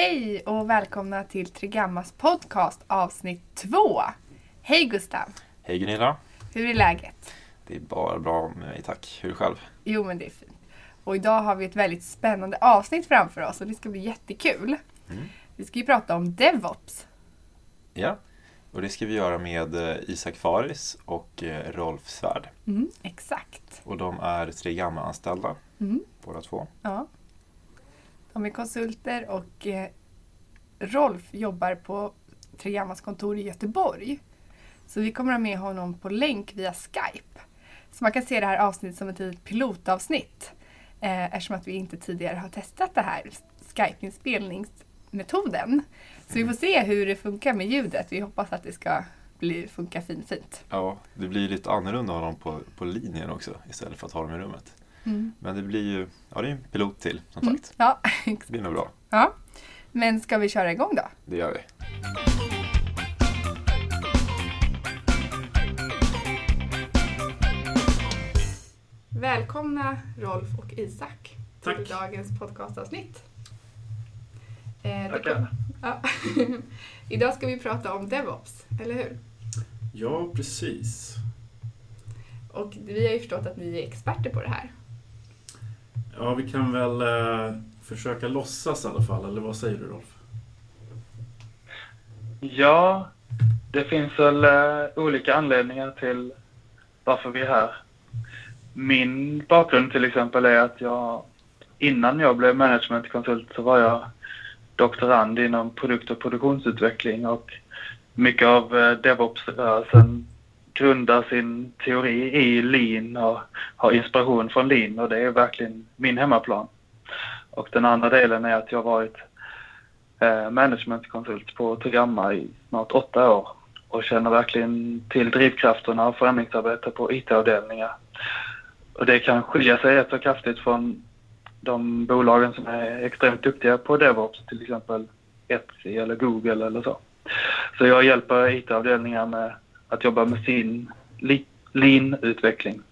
Hej och välkomna till Trigammas podcast avsnitt 2. Hej Gustav! Hej Gunilla! Hur är läget? Det är bara bra med mig tack. Hur själv? Jo men det är fint. Och idag har vi ett väldigt spännande avsnitt framför oss och det ska bli jättekul. Mm. Vi ska ju prata om DevOps. Ja, och det ska vi göra med eh, Isak Faris och eh, Rolf Svärd. Mm, exakt. Och de är tre gamla anställda, Mm, båda två. ja. De är konsulter och eh, Rolf jobbar på Trigammas kontor i Göteborg. Så vi kommer ha med honom på länk via Skype. Så man kan se det här avsnittet som ett litet pilotavsnitt. Eh, eftersom att vi inte tidigare har testat det här Skype-inspelningsmetoden. Så vi får se hur det funkar med ljudet. Vi hoppas att det ska bli, funka fint, fint. Ja, det blir lite annorlunda att ha dem på, på linjen också istället för att ha dem i rummet. Men det blir ju, ja det är en pilot till som Mm. sagt. Ja, Det blir nog bra. ja. Men ska vi köra igång då? Det gör vi. Välkomna Rolf och Isak till Tack. dagens podcastavsnitt. Eh, Tackar. Ja. Idag ska vi prata om DevOps, eller hur? Ja, precis. Och vi har ju förstått att ni är experter på det här. Ja, vi kan väl eh, försöka låtsas i alla fall, eller vad säger du Rolf? Ja, det finns väl eh, olika anledningar till varför vi är här. Min bakgrund till exempel är att jag innan jag blev managementkonsult så var jag doktorand inom produkt och produktionsutveckling och mycket av eh, DevOps-rörelsen grundar sin teori i lean och har inspiration från lean och det är verkligen min hemmaplan. Och den andra delen är att jag har varit eh, managementkonsult på Togramma i snart åtta år och känner verkligen till drivkrafterna och förändringsarbete på IT-avdelningar. Och det kan skilja sig rätt så kraftigt från de bolagen som är extremt duktiga på DevOps, till exempel Etsy eller Google eller så. Så jag hjälper IT-avdelningar med att jobba med sin li- lean-utveckling.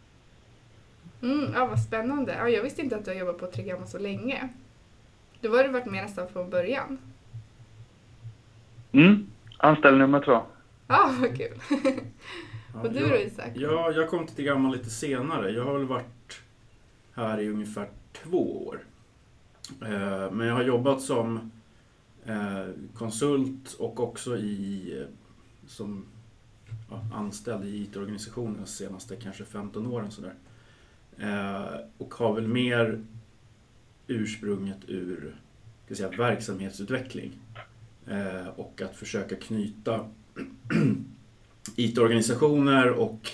Mm, ja, vad spännande. Ja, jag visste inte att du har jobbat på Trigamma så länge. Då har du varit med nästan från början. Mm. Anställd nummer två. Ja, vad kul. Och du då Isak? Ja, jag kom till Gammal lite senare. Jag har väl varit här i ungefär två år. Eh, men jag har jobbat som eh, konsult och också i, eh, som anställd i IT-organisationen de senaste kanske 15 åren. Sådär. Eh, och har väl mer ursprunget ur ska säga, verksamhetsutveckling. Eh, och att försöka knyta IT-organisationer och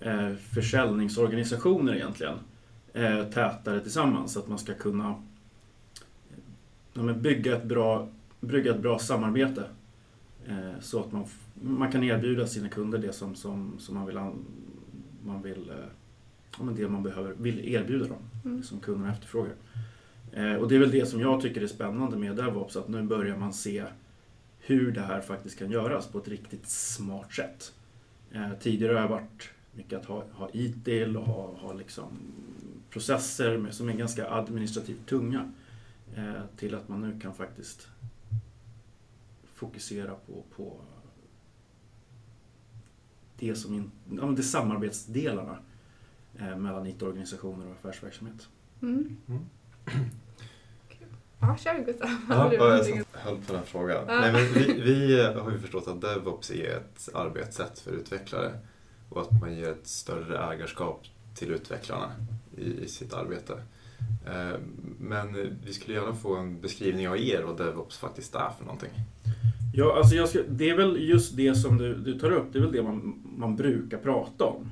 eh, försäljningsorganisationer egentligen eh, tätare tillsammans så att man ska kunna ja, bygga, ett bra, bygga ett bra samarbete så att man, man kan erbjuda sina kunder det som, som, som man vill, an, man vill eh, ja, det man behöver, vill erbjuda dem, Mm. som kunderna efterfrågar. Eh, och det är väl det som jag tycker är spännande med DevOps, att nu börjar man se hur det här faktiskt kan göras på ett riktigt smart sätt. Eh, tidigare har jag varit mycket att ha, ha ITIL och ha, ha liksom processer med, som är ganska administrativt tunga eh, till att man nu kan faktiskt fokusera på, på det som in, ja, men det samarbetsdelarna eh, mellan IT-organisationer och affärsverksamhet. Mm. Mm. Kul. Ja, kör Gustav. Ja, jag höll på den frågan. Ja. Nej, men vi, vi har ju förstått att DevOps är ett arbetssätt för utvecklare och att man ger ett större ägarskap till utvecklarna i, i sitt arbete. Eh, Men vi skulle gärna få en beskrivning av er vad DevOps faktiskt är för någonting. Ja, alltså jag ska, det är väl just det som du, du tar upp, det är väl det man, man brukar prata om.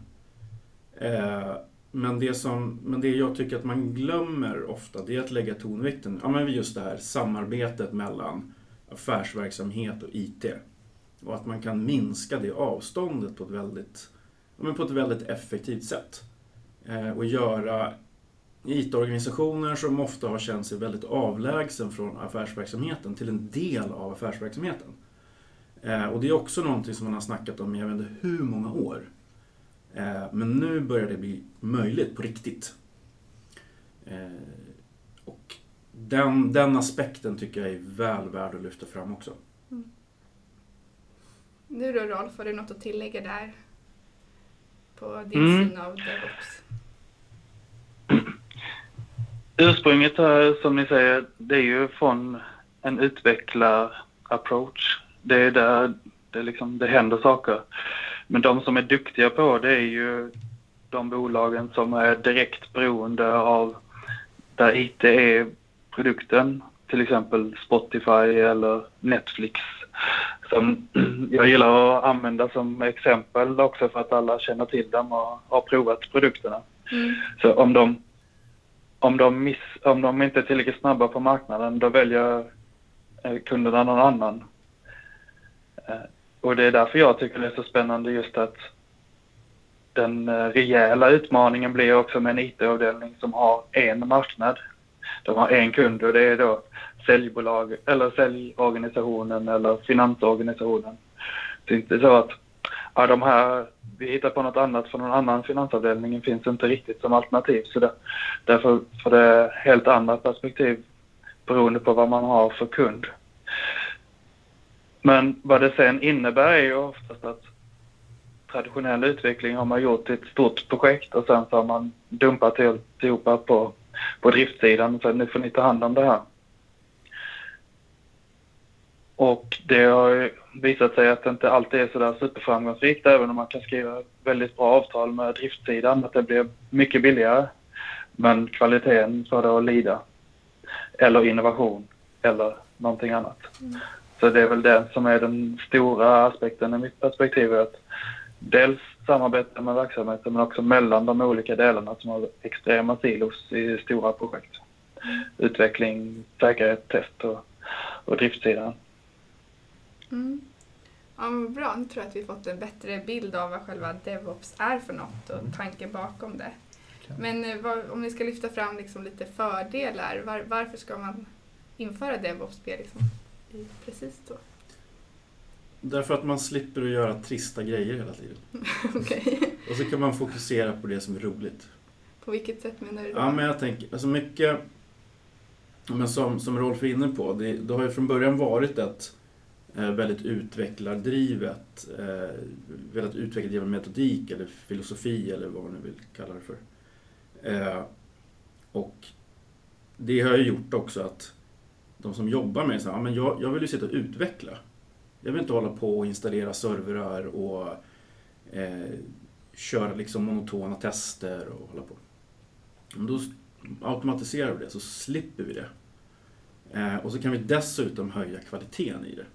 Eh, men, det som, men det jag tycker att man glömmer ofta, det är att lägga tonvikten ja, men vid just det här samarbetet mellan affärsverksamhet och IT. Och att man kan minska det avståndet på ett väldigt, ja, men på ett väldigt effektivt sätt. Eh, och göra IT-organisationer som ofta har känt sig väldigt avlägsen från affärsverksamheten till en del av affärsverksamheten. Eh, och det är också någonting som man har snackat om i jag vet inte hur många år. Eh, men nu börjar det bli möjligt på riktigt. Eh, och den, den aspekten tycker jag är väl värd att lyfta fram också. Nu då Rolf, har du något att tillägga där? På din Mm. syn av DevOps? Ursprunget här, som ni säger, det är ju från en utvecklar-approach. Det är där det, liksom, det händer saker. Men de som är duktiga på det är ju de bolagen som är direkt beroende av där IT är produkten. Till exempel Spotify eller Netflix. Som jag gillar att använda som exempel också för att alla känner till dem och har provat produkterna. Mm. Så om de, om de, miss, om de inte är tillräckligt snabba på marknaden, då väljer eh, kunderna någon annan. Eh, och det är därför jag tycker det är så spännande just att den eh, rejäla utmaningen blir också med en IT-avdelning som har en marknad. De har en kund och det är då säljbolag eller säljorganisationen eller finansorganisationen. Det är inte så att ja, de här, vi hittar på något annat för någon annan finansavdelning finns inte riktigt som alternativ. Så det, därför får det helt andra perspektiv beroende på vad man har för kund. Men vad det sen innebär är ju oftast att traditionell utveckling har man gjort i ett stort projekt och sen så har man dumpat alltihopa på, på driftsidan så nu får ni ta hand om det här. Och det har visat sig att det inte alltid är sådär superframgångsrikt även om man kan skriva väldigt bra avtal med driftsidan att det blir mycket billigare. Men kvaliteten får det att lida. Eller innovation eller någonting annat. Så det är väl det som är den stora aspekten i mitt perspektiv. Att dels samarbeta med verksamheten men också mellan de olika delarna som har extrema silos i stora projekt. Utveckling, säkerhet, test och, och driftsidan. Mm. Ja, men bra, nu tror jag att vi fått en bättre bild av vad själva DevOps är för något och tanken bakom det. Men eh, vad, om vi ska lyfta fram liksom lite fördelar, var, varför ska man införa DevOps liksom, i precis då? Därför att man slipper att göra trista grejer hela tiden. Okej. Och så kan man fokusera på det som är roligt. På vilket sätt menar du då? Ja, men jag tänker, alltså mycket, men som, som Rolf är inne på, det, det har ju från början varit ett eh, Eh, väldigt utvecklardrivet, eh, väldigt utvecklardriven metodik eller filosofi eller vad man nu vill kalla det för. Eh, och det har ju gjort också att de som jobbar med det, säger men jag, jag vill ju sitta och utveckla. Jag vill inte hålla på och installera servrar och eh, köra liksom monotona tester och hålla på. Om då automatiserar vi det så slipper vi det. Eh, och så kan vi dessutom höja kvaliteten i det.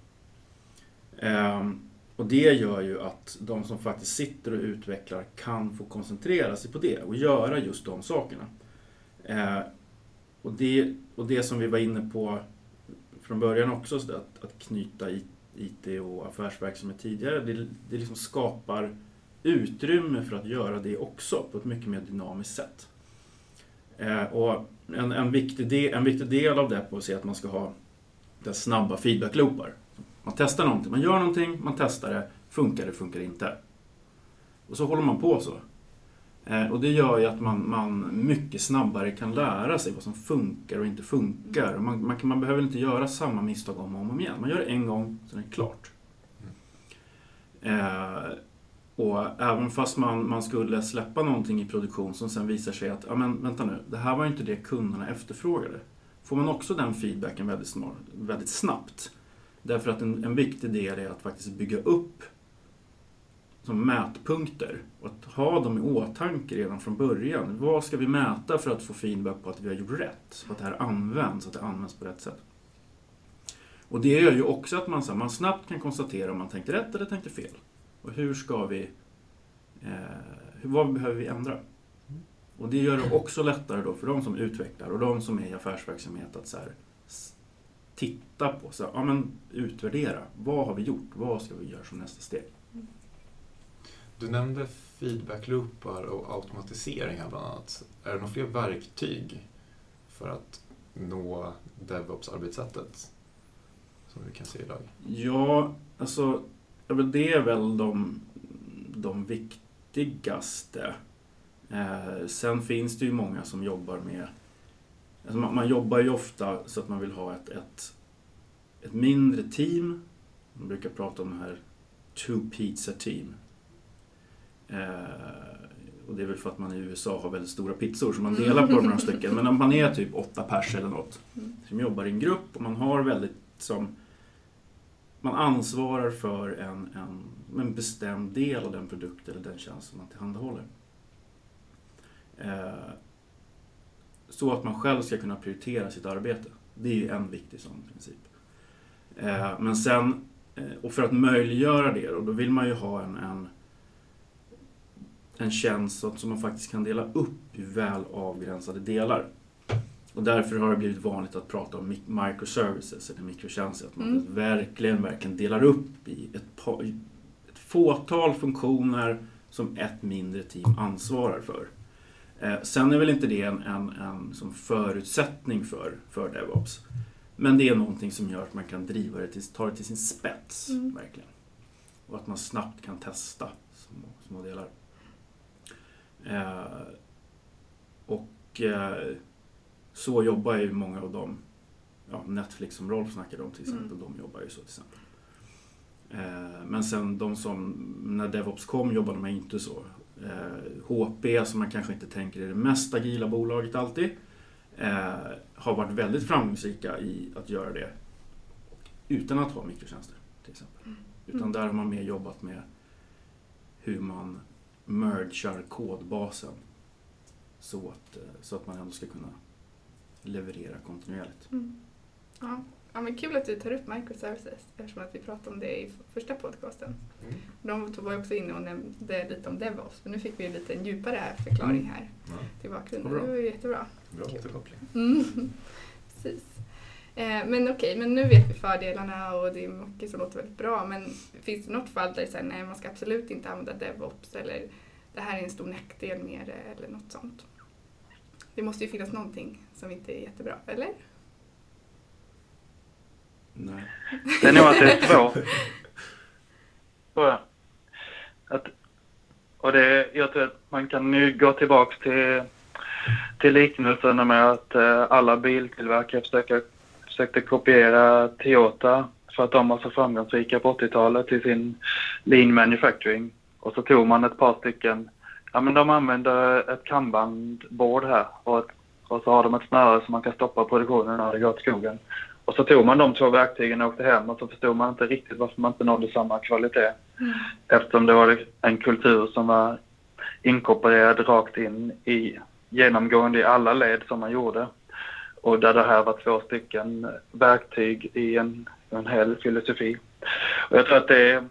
Ehm, och det gör ju att de som faktiskt sitter och utvecklar kan få koncentrera sig på det och göra just de sakerna. Ehm, och, det, och det som vi var inne på från början också, så att, att knyta IT och affärsverksamhet tidigare, det, det liksom skapar utrymme för att göra det också på ett mycket mer dynamiskt sätt. Eh, och en, en, viktig del, en viktig del av det på att se att man ska ha snabba feedbackloopar. Man testar någonting, man gör någonting, man testar det, funkar det, funkar det inte. Och så håller man på så. Eh, och det gör ju att man, man mycket snabbare kan lära sig vad som funkar och inte funkar. Och Man, man, kan, man behöver inte göra samma misstag om och om igen. Man gör det en gång, sen är det klart. Eh, och även fast man, man skulle släppa någonting i produktion som sen visar sig att, ja men vänta nu, det här var inte det kunderna efterfrågade. Får man också den feedbacken väldigt, snart, väldigt snabbt. Därför att en, en viktig del är att faktiskt bygga upp som mätpunkter och att ha dem i åtanke redan från början. Vad ska vi mäta för att få feedback på att vi har gjort rätt? Att det här används, att det används på rätt sätt. Och det gör ju också att man, så här, man snabbt kan konstatera om man tänkte rätt eller tänkte fel. Och hur ska vi... Eh, vad behöver vi ändra? Och det gör det också lättare då för de som utvecklar och de som är i affärsverksamhet att så här, titta på, så här, ja, men utvärdera. Vad har vi gjort? Vad ska vi göra som nästa steg? Du nämnde feedback-loopar och automatisering här bland annat. Är det några fler verktyg för att nå DevOps-arbetssättet som vi kan se idag? Ja, alltså det är väl de, de viktigaste. Eh, sen finns det ju många som jobbar med Alltså man, man, jobbar ju ofta så att man vill ha ett, ett, ett mindre team. Man brukar prata om det här two pizza team. Eh, och det är väl för att man i USA har väldigt stora pizzor så man delar på dem några stycken. Men om man är typ åtta pers eller något som jobbar i en grupp och man har väldigt som man ansvarar för en, en, en bestämd del av den produkt eller den tjänst som man tillhandahåller. Eh, så att man själv ska kunna prioritera sitt arbete. Det är ju en viktig sån princip. Eh, men sen, eh, och för att möjliggöra det då, då vill man ju ha en, en en tjänst som man faktiskt kan dela upp i väl avgränsade delar. Och därför har det blivit vanligt att prata om microservices eller mikrotjänster. Att man mm. verkligen, verkligen delar upp i ett, par, ett fåtal funktioner som ett mindre team ansvarar för. Eh, sen är väl inte det en, en, en som förutsättning för, för DevOps. Men det är någonting som gör att man kan driva det till, ta det till sin spets. Mm. verkligen. Och att man snabbt kan testa små, små delar. Eh, och eh, så jobbar ju många av dem. Ja, Netflix som Rolf snackade om till exempel, mm. de jobbar ju så till exempel. Eh, men sen de som, när DevOps kom jobbade man inte så. HP som man kanske inte tänker är det mest agila bolaget alltid. har varit väldigt framgångsrika i att göra det utan att ha mikrotjänster till exempel. Mm. Utan där har man mer jobbat med hur man mergar kodbasen så att, eh, så att man ändå ska kunna leverera kontinuerligt. Mm. Ja. Ja, men kul att du tar upp microservices eftersom att vi pratade om det i första podcasten. Mm. De var också inne och nämnde lite om DevOps men nu fick vi en lite djupare förklaring mm. här mm. till bakgrunden. Det var ju jättebra. Bra återkoppling. Mm. Precis. Eh, men okej, okay, men nu vet vi fördelarna och det är mycket som låter väldigt bra. Men finns det något fall där det säger nej, man ska absolut inte använda DevOps eller det här är en stor nackdel med det eller något sånt? Det måste ju finnas någonting som inte är jättebra, eller? Nej. Det är nog att det är två. Att, och det, jag tror att man kan ju gå tillbaks till, till liknelsen med att eh, alla biltillverkare försöker försökte kopiera Toyota för att de var så framgångsrika på 80-talet i sin lean manufacturing. Och så tog man ett par stycken, ja men de använder ett kanbanbord här och, ett, och så har de ett snöre som man kan stoppa produktionen när det går till skogen. Och så tog man de två verktygen och åkte hem och så förstod man inte riktigt varför man inte nådde samma kvalitet. Mm. Eftersom det var en kultur som var inkorporerad rakt in i genomgående i alla led som man gjorde. Och där det här var två stycken verktyg i en, en hel filosofi. Och jag tror att det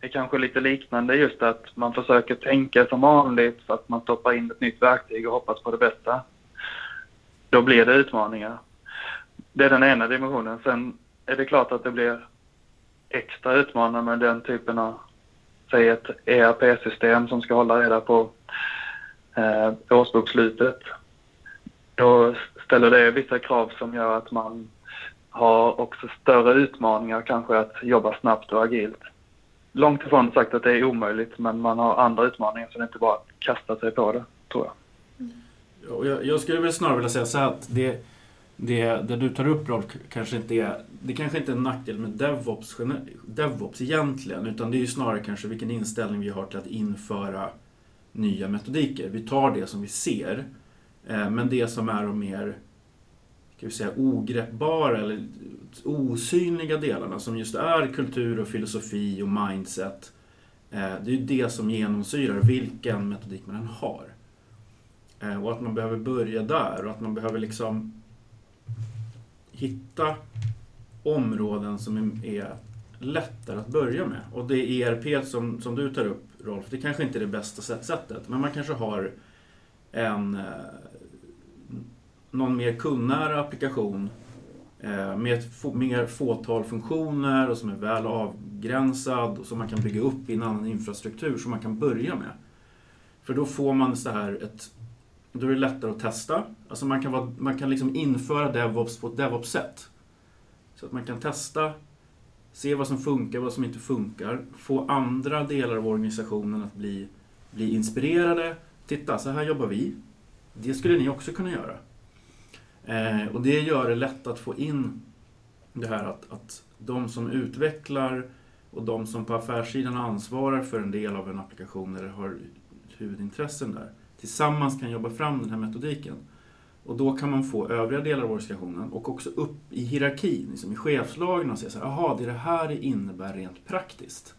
är, kanske lite liknande just att man försöker tänka som vanligt för att man stoppar in ett nytt verktyg och hoppas på det bästa. Då blir det utmaningar. Det är den ena dimensionen. Sen är det klart att det blir extra utmanande med den typen av, säg ett ERP-system som ska hålla reda på eh, årsbokslutet. Då ställer det vissa krav som gör att man har också större utmaningar kanske att jobba snabbt och agilt. Långt ifrån sagt att det är omöjligt men man har andra utmaningar så det är inte bara att kasta sig på det, tror jag. Mm. Jag, jag skulle väl snarare vilja säga så här att det, det, det du tar upp Rolf kanske inte är, det kanske inte är en nackdel med DevOps, DevOps egentligen utan det är ju snarare kanske vilken inställning vi har till att införa nya metodiker. Vi tar det som vi ser eh, men det som är de mer ska vi säga, ogreppbara eller osynliga delarna som just är kultur och filosofi och mindset. Eh, det är ju det som genomsyrar vilken metodik man än har. Eh, och att man behöver börja där och att man behöver liksom hitta områden som är lättare att börja med. Och det ERP som, som du tar upp Rolf, det kanske inte är det bästa sättet men man kanske har en eh, någon mer kundnära applikation eh, med ett mer fåtal funktioner och som är väl avgränsad och som man kan bygga upp i en annan infrastruktur som man kan börja med. För då får man så här ett då är det lättare att testa. Alltså man kan, vara, man kan liksom införa DevOps på ett DevOps-sätt. Så att man kan testa, se vad som funkar, vad som inte funkar. Få andra delar av organisationen att bli, bli inspirerade. Titta, så här jobbar vi. Det skulle ni också kunna göra. Eh, och det gör det lätt att få in det här att, att de som utvecklar och de som på affärssidan ansvarar för en del av en applikation eller har huvudintressen där tillsammans kan jobba fram den här metodiken. Och då kan man få övriga delar av organisationen och också upp i hierarkin, liksom i chefslagen och se så här, jaha, det är det här det innebär rent praktiskt.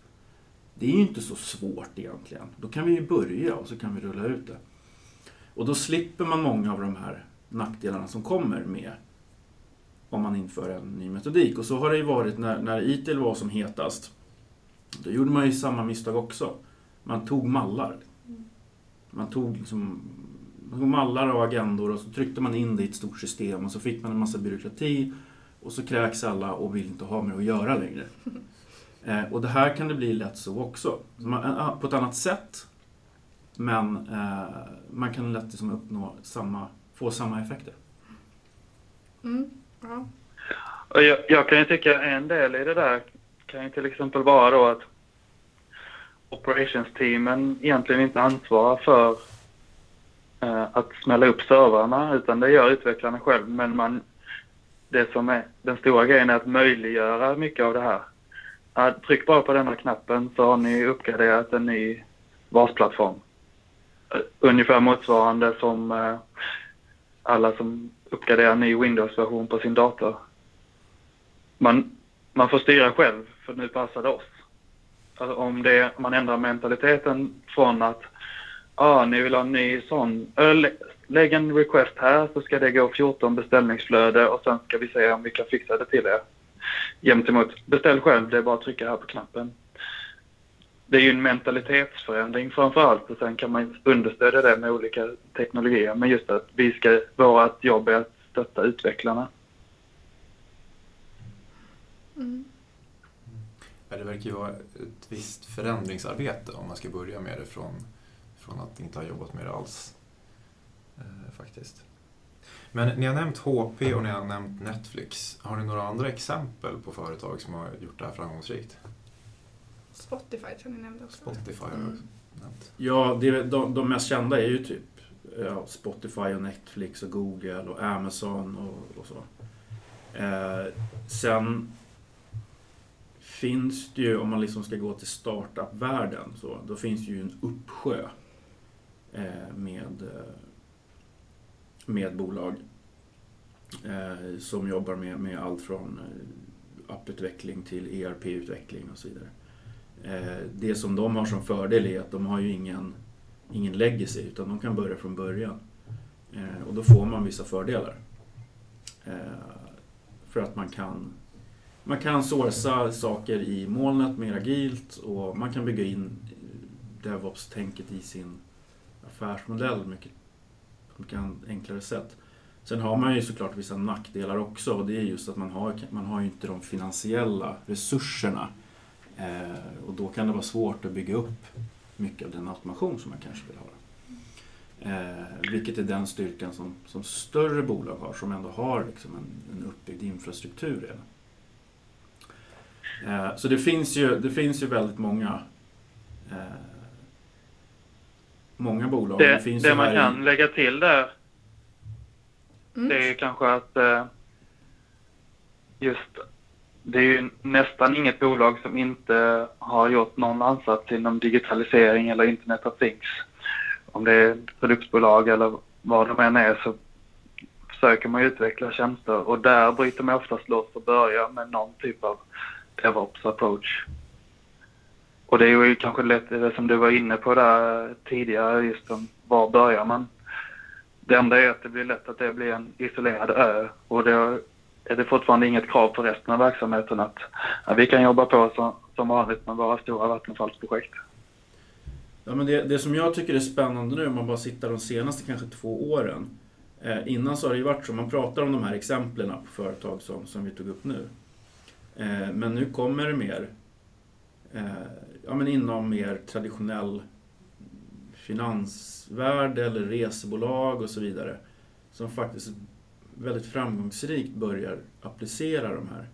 Det är ju inte så svårt egentligen. Då kan vi ju börja och så kan vi rulla ut det. Och då slipper man många av de här nackdelarna som kommer med om man inför en ny metodik. Och så har det ju varit när, när ITIL var som hetast. Då gjorde man ju samma misstag också. Man tog mallar. Man tog liksom man tog mallar och agendor och så tryckte man in det i ett stort system och så fick man en massa byråkrati och så kräks alla och vill inte ha med att göra längre. Eh, och det här kan det bli lätt så också. Man, eh, på ett annat sätt. Men eh, man kan lätt liksom uppnå samma, få samma effekter. Mm. Ja. Och jag, jag kan ju tycka en del i det där kan ju till exempel vara då att operations-teamen egentligen inte ansvarar för eh, att smälla upp servrarna utan det gör utvecklarna själv. Men man, det som är den stora grejen är att möjliggöra mycket av det här. Att tryck bara på den här knappen så har ni uppgraderat en ny basplattform. Eh, ungefär motsvarande som eh, alla som uppgraderar en ny Windows-version på sin dator. Man, man får styra själv för nu passar det oss. Alltså om, det, man ändrar mentaliteten från att ah, ni vill ha en ny sån, lägg en request här så ska det gå 14 beställningsflöde och sen ska vi se om vi kan fixa det till er. gentemot... beställ själv, det är bara att trycka här på knappen. Det är ju en mentalitetsförändring framför allt och sen kan man understödja det med olika teknologier. Men just att vi ska, vårt jobb är att stötta utvecklarna. Mm. Det verkar ju vara ett visst förändringsarbete om man ska börja med det från, från att inte ha jobbat med det alls. Eh, faktiskt. Men ni har nämnt HP och ni har nämnt Netflix. Har ni några andra exempel på företag som har gjort det här framgångsrikt? Spotify tror ni nämnde också. Spotify har jag Mm. nämnt. Ja, det, de, de mest kända är ju typ ja, Spotify och Netflix och Google och Amazon och, och så. Eh, sen finns det ju, om man liksom ska gå till startup-världen, så, då finns det ju en uppsjö eh, med, eh, med bolag eh, som jobbar med, med allt från eh, apputveckling till ERP-utveckling och så vidare. Eh, det som de har som fördel är att de har ju ingen, ingen legacy utan de kan börja från början. Eh, och då får man vissa fördelar. Eh, för att man kan man kan sourca saker i molnet mer agilt och man kan bygga in DevOps-tänket i sin affärsmodell mycket, på mycket enklare sätt. Sen har man ju såklart vissa nackdelar också och det är just att man har, man har ju inte de finansiella resurserna Eh, och då kan det vara svårt att bygga upp mycket av den automation som man kanske vill ha. Eh, vilket är den styrkan som, som större bolag har som ändå har liksom en, en uppbyggd infrastruktur redan. Eh, så det finns, ju, det finns ju väldigt många eh, Många bolag. Det, finns det ju man här i- kan lägga till där Mm. Det är ju kanske att eh, just det är ju nästan inget bolag som inte har gjort någon ansats inom digitalisering eller Internet of Things. Om det är produktbolag eller vad de än är så försöker man utveckla tjänster och där bryter man oftast loss och börjar med någon typ av DevOps approach. Och det är ju kanske lätt det som du var inne på där tidigare just om var börjar man? Det enda är att det blir lätt att det blir en isolerad ö och då är det fortfarande inget krav på resten av verksamheten att ja, vi kan jobba på som, som vanligt med våra stora vattenfallsprojekt. Ja, men det, det som jag tycker är spännande nu, om man bara sitter de senaste kanske två åren. Eh, innan så har det ju varit så, man pratar om de här exemplen på företag som, som vi tog upp nu. Eh, men nu kommer det mer, eh, ja men inom mer traditionell finansvärld eller resebolag och så vidare. Som faktiskt väldigt framgångsrikt börjar applicera de här.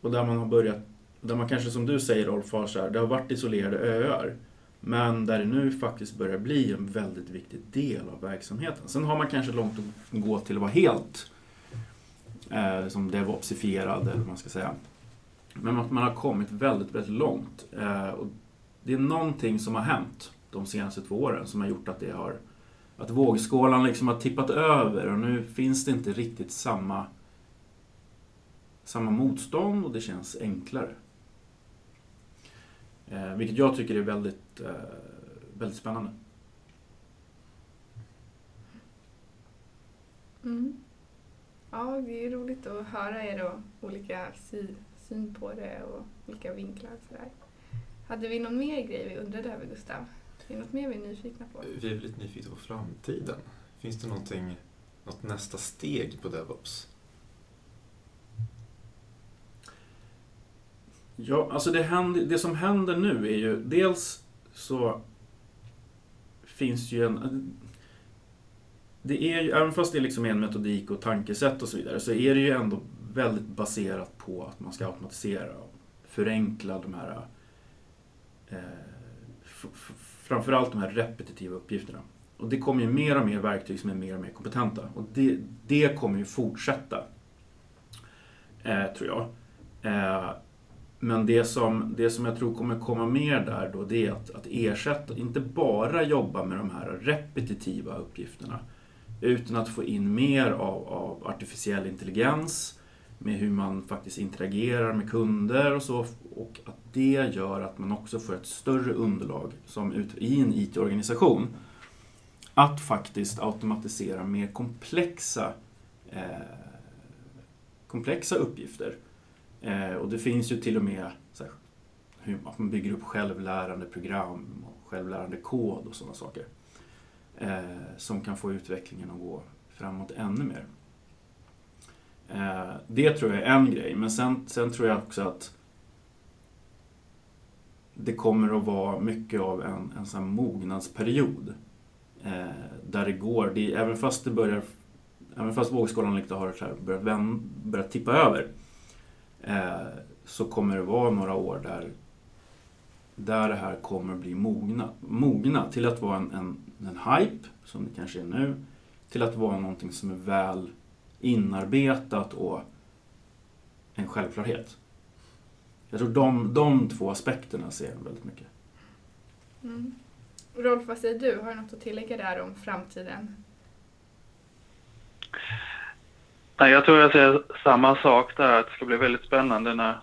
Och där man har börjat, där man kanske som du säger Rolf, har så här, det har varit isolerade öar. Men där det nu faktiskt börjar bli en väldigt viktig del av verksamheten. Sen har man kanske långt att gå till att vara helt Eh, som DevOpsifierad eller vad man ska säga. Men att man har kommit väldigt, väldigt långt. Eh, och det är någonting som har hänt de senaste två åren som har gjort att det har att vågskålan liksom har tippat över och nu finns det inte riktigt samma samma motstånd och det känns enklare. Eh, vilket jag tycker är väldigt, eh, väldigt spännande. Mm. Ja, det är roligt att höra er och olika sy syn på det och olika vinklar och sådär. Hade vi någon mer grej vi undrade över Gustav? Är det något mer vi är nyfikna på? Vi är lite nyfikna på framtiden. Finns det någonting, något nästa steg på DevOps? Ja, alltså det, händer, det som händer nu är ju dels så finns ju en... Det är ju, även fast det liksom är en metodik och tankesätt och så vidare, så är det ju ändå väldigt baserat på att man ska automatisera och förenkla de här eh, framförallt de här repetitiva uppgifterna. Och det kommer ju mer och mer verktyg som är mer och mer kompetenta. Och det, det kommer ju fortsätta, eh, tror jag. Eh, men det som, det som jag tror kommer komma mer där då, det är att, att ersätta, inte bara jobba med de här repetitiva uppgifterna, utan att få in mer av, av artificiell intelligens, med hur man faktiskt interagerar med kunder och så. Och att det gör att man också får ett större underlag som ut, i en IT-organisation. Att faktiskt automatisera mer komplexa, eh, komplexa uppgifter. Eh, och det finns ju till och med här, hur man bygger upp självlärande program och självlärande kod och sådana saker. Eh, som kan få utvecklingen att gå framåt ännu mer. Eh, det tror jag är en grej, men sen, sen tror jag också att det kommer att vara mycket av en, en sån mognadsperiod. Eh, där det går, det, även fast det börjar Även fast vågskålen lite har så här börjat, vän, börjat tippa över eh, så kommer det vara några år där, där det här kommer bli mogna, mogna till att vara en, en, en hype, som det kanske är nu, till att vara någonting som är väl inarbetat och en självklarhet. Jag tror de, de två aspekterna ser jag väldigt mycket. Mm. Rolf, vad säger du? Har du något att tillägga där om framtiden? Nej, jag tror jag ser samma sak där, att det ska bli väldigt spännande när,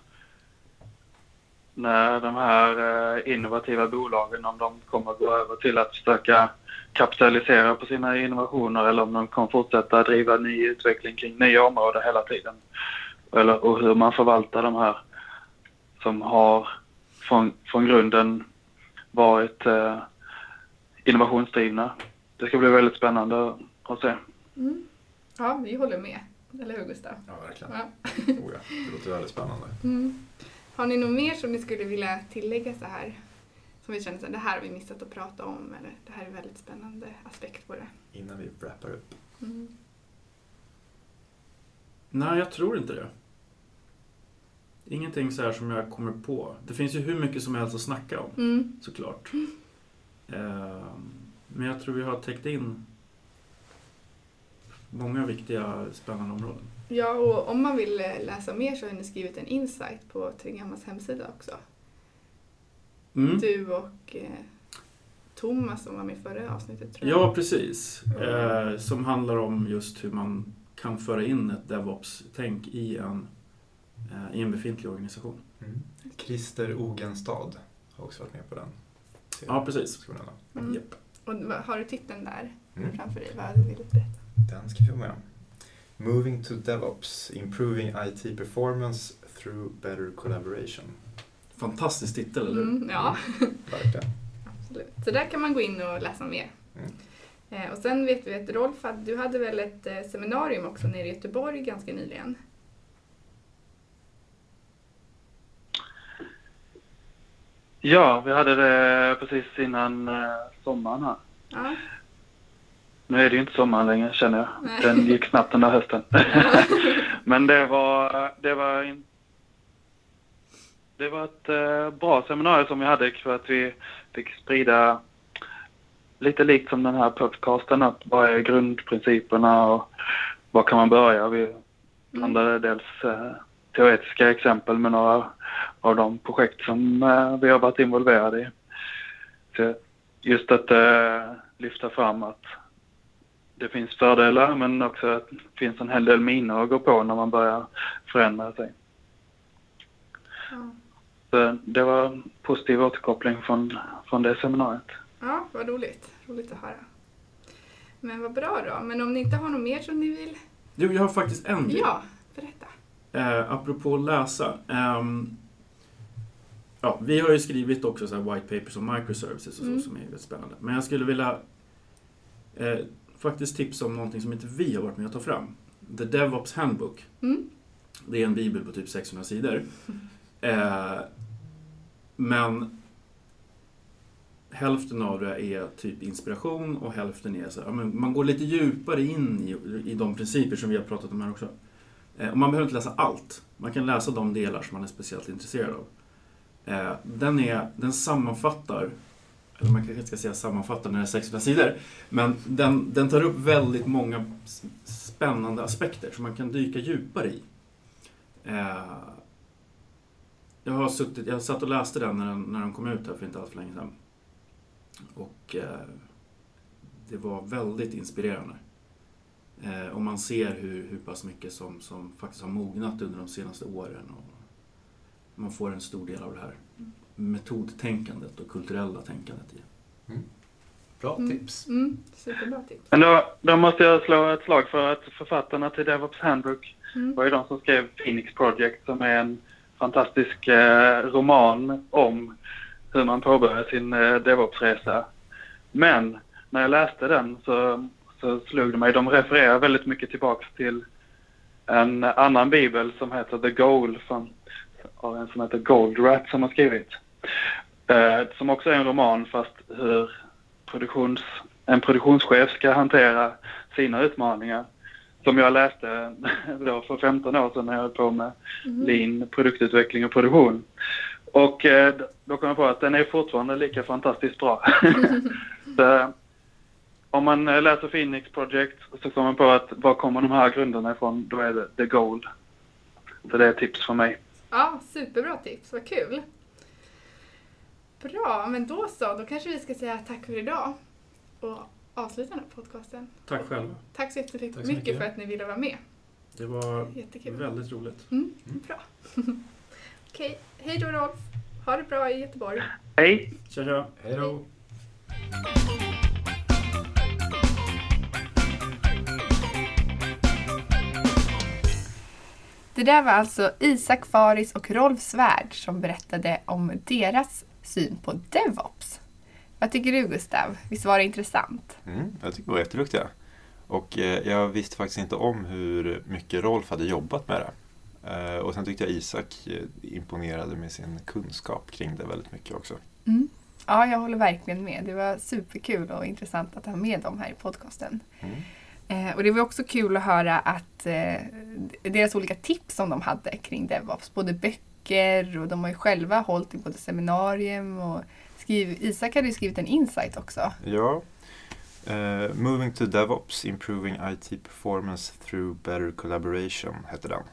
när de här eh, innovativa bolagen, om de kommer att gå över till att försöka kapitalisera på sina innovationer eller om de kommer fortsätta driva ny utveckling kring nya områden hela tiden. Eller, och hur man förvaltar de här som har från, från grunden varit eh, innovationsdrivna. Det ska bli väldigt spännande att se. Mm. Ja, vi håller med. Eller hur Gustav? Ja, verkligen. Ja. oh ja, det låter väldigt spännande. Mm. Har ni något mer som ni skulle vilja tillägga så här? som vi känner att det här har vi missat att prata om eller det här är en väldigt spännande aspekt på det. Innan vi wrappar upp. Mm. Nej, jag tror inte det. Ingenting så här som jag kommer på. Det finns ju hur mycket som helst att snacka om, mm. såklart. Mm. Men jag tror vi har täckt in många viktiga, spännande områden. Ja, och om man vill läsa mer så har ni skrivit en insight på Tregammas hemsida också. Mm. Du och eh, Thomas som var med i förra avsnittet tror jag. Ja, precis. Eh, som handlar om just hur man kan föra in ett DevOps-tänk i en, eh, i en befintlig organisation. Mm. Christer Ogenstad har också varit med på den. Ja, precis. Mm. Yep. Och har du titeln där mm. framför dig? Vad vill du berätta? Den ska vi få med. Moving to DevOps, Improving IT Performance through Better Collaboration. Fantastisk titel, eller hur? Mm, ja. Verkligen. Absolut. Så där kan man gå in och läsa mer. Mm. Eh, och sen vet vi att Rolf, du hade väl ett eh, seminarium också nere i Göteborg ganska nyligen? Ja, vi hade det precis innan eh, sommaren här. Ja. Nu är det ju inte sommaren längre känner jag. Nej. Den gick snabbt den där hösten. Men det var, det var det var ett eh, bra seminarium som vi hade för att vi fick sprida lite likt som den här podcasten, att vad är grundprinciperna och var kan man börja? Vi blandade dels eh, teoretiska exempel med några av de projekt som eh, vi har varit involverade i. Så just att eh, lyfta fram att det finns fördelar men också att det finns en hel del minor att gå på när man börjar förändra sig. Ja. Så det var en positiv återkoppling från, från det seminariet. ja, vad roligt. Roligt att höra. Men vad bra då. Men om ni inte har något mer som ni vill? Jo, jag har faktiskt en grej. Ja, berätta. Eh, apropå läsa. ehm, ja, vi har ju skrivit också så här white papers om microservices och så Mm. som är väldigt spännande. Men jag skulle vilja eh, faktiskt tipsa om någonting som inte vi har varit med att ta fram. The DevOps Handbook. Mm. Det är en bibel på typ 600 sidor. Eh, men hälften av det är typ inspiration och hälften är så här, man går lite djupare in i, i de principer som vi har pratat om här också. Eh, och man behöver inte läsa allt. Man kan läsa de delar som man är speciellt intresserad av. Eh, den, är, den sammanfattar, eller man kanske inte ska säga sammanfattande när det är 600 sidor, men den, den tar upp väldigt många spännande aspekter som man kan dyka djupare i. Eh, jag har suttit, jag satt och läste den när den, när den kom ut här för inte alls för länge sedan. Och eh, det var väldigt inspirerande. Eh, och man ser hur, hur pass mycket som, som faktiskt har mognat under de senaste åren. Och man får en stor del av det här metodtänkandet och kulturella tänkandet i. Bra Mm. tips. Mm, superbra tips. Men då, då måste jag slå ett slag för att författarna till DevOps Handbook Mm. var ju de som skrev Phoenix Project som är en fantastisk eh, roman om hur man påbörjar sin eh, DevOps-resa. Men när jag läste den så, så slog det mig, de refererar väldigt mycket tillbaks till en annan bibel som heter The Goal från, av en som heter Goldratt som har skrivit. Eh, som också är en roman fast hur produktions, en produktionschef ska hantera sina utmaningar. Som jag läste då för 15 år sedan när jag höll på med Mm. lean, produktutveckling och produktion. Och eh, då kom jag på att den är fortfarande lika fantastiskt bra. så, om man eh, läser Phoenix Project så kommer man på att var kommer de här grunderna ifrån? Då är det The Goal. Så det är tips från mig. Ja, superbra tips. Vad kul. Bra, men då så. Då kanske vi ska säga tack för idag och avsluta den här podcasten. Tack själva. Tack så jättemycket Tack så mycket. för att ni ville vara med. Det var Jättekul. väldigt roligt. Mm, bra. Okej, hej då Rolf. Ha det bra i Göteborg. Hej! Tja, tja. Hej då. Det där var alltså Isak Faris och Rolf Svärd som berättade om deras syn på DevOps. Vad tycker du Gustav? Visst var det intressant? Mm, jag tycker de var jätteduktiga. Och eh, jag visste faktiskt inte om hur mycket Rolf hade jobbat med det. Eh, och sen tyckte jag Isak eh, imponerade med sin kunskap kring det väldigt mycket också. Mm. Ja, jag håller verkligen med. Det var superkul och intressant att ha med dem här i podcasten. Mm. Eh, och det var också kul att höra att eh, deras olika tips som de hade kring DevOps. Både böcker och de har ju själva hållit i både seminarium och skrivit, Isak hade ju skrivit en insight också. Ja. Eh, Moving to DevOps, Improving IT Performance Through Better Collaboration heter den.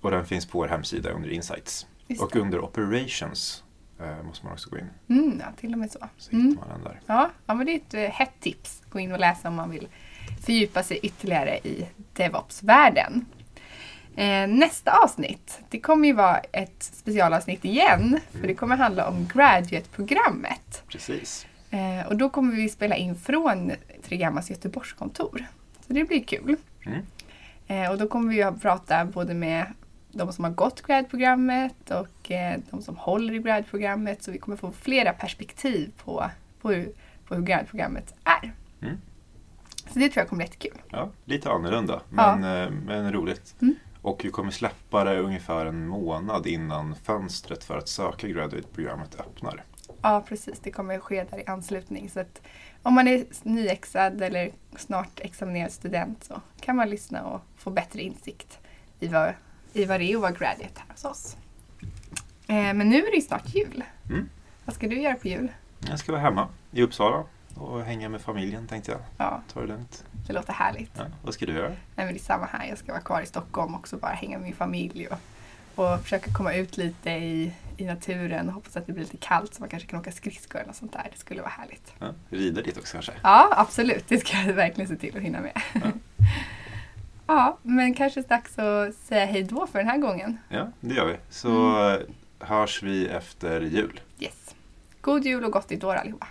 Och den finns på vår hemsida under Insights. Just Och det. under Operations eh, måste man också gå in. Mm, ja, till och med så. Så Mm. hittar man den där. Ja, ja, men det är ett eh, hett tips. Gå in och läsa om man vill fördjupa sig ytterligare i DevOps-världen. Eh, nästa avsnitt, det kommer ju vara ett specialavsnitt igen. För det kommer handla om Graduate-programmet. Precis. Eh, och då kommer vi spela in från Tregammas Göteborgskontor. Så det blir kul. Mm. Eh, och då kommer vi att prata både med de som har gått grad-programmet och eh, de som håller i grad-programmet. Så vi kommer få flera perspektiv på, på, hur, på hur grad-programmet är. Mm. Så det tror jag kommer bli jättekul. Ja, lite annorlunda, Ja. men, eh, men roligt. Mm. Och vi kommer släppa det ungefär en månad innan fönstret för att söka graduate-programmet öppnar. Ja, precis. Det kommer ske där i anslutning. Så att om man är nyexad eller snart examinerad student så kan man lyssna och få bättre insikt i vad, i vad det är att vara graduate här hos oss. Eh, men nu är det ju snart jul. Mm. Vad ska du göra på jul? Jag ska vara hemma i Uppsala och hänga med familjen tänkte jag. Ja, Ta det lugnt. Det låter härligt. Ja, vad ska du göra? Nej, men det är samma här. Jag ska vara kvar i Stockholm också, bara hänga med min familj och, och försöka komma ut lite i, i naturen. Hoppas att det blir lite kallt så man kanske kan åka skridskor eller sånt där. Det skulle vara härligt. Ja, rida lite också kanske? Ja, absolut. Det ska jag verkligen se till att hinna med. Ja. Ja, men kanske dags att säga hej då för den här gången. Ja, det gör vi. Så hörs vi efter jul. Yes. God jul och gott nytt år allihopa.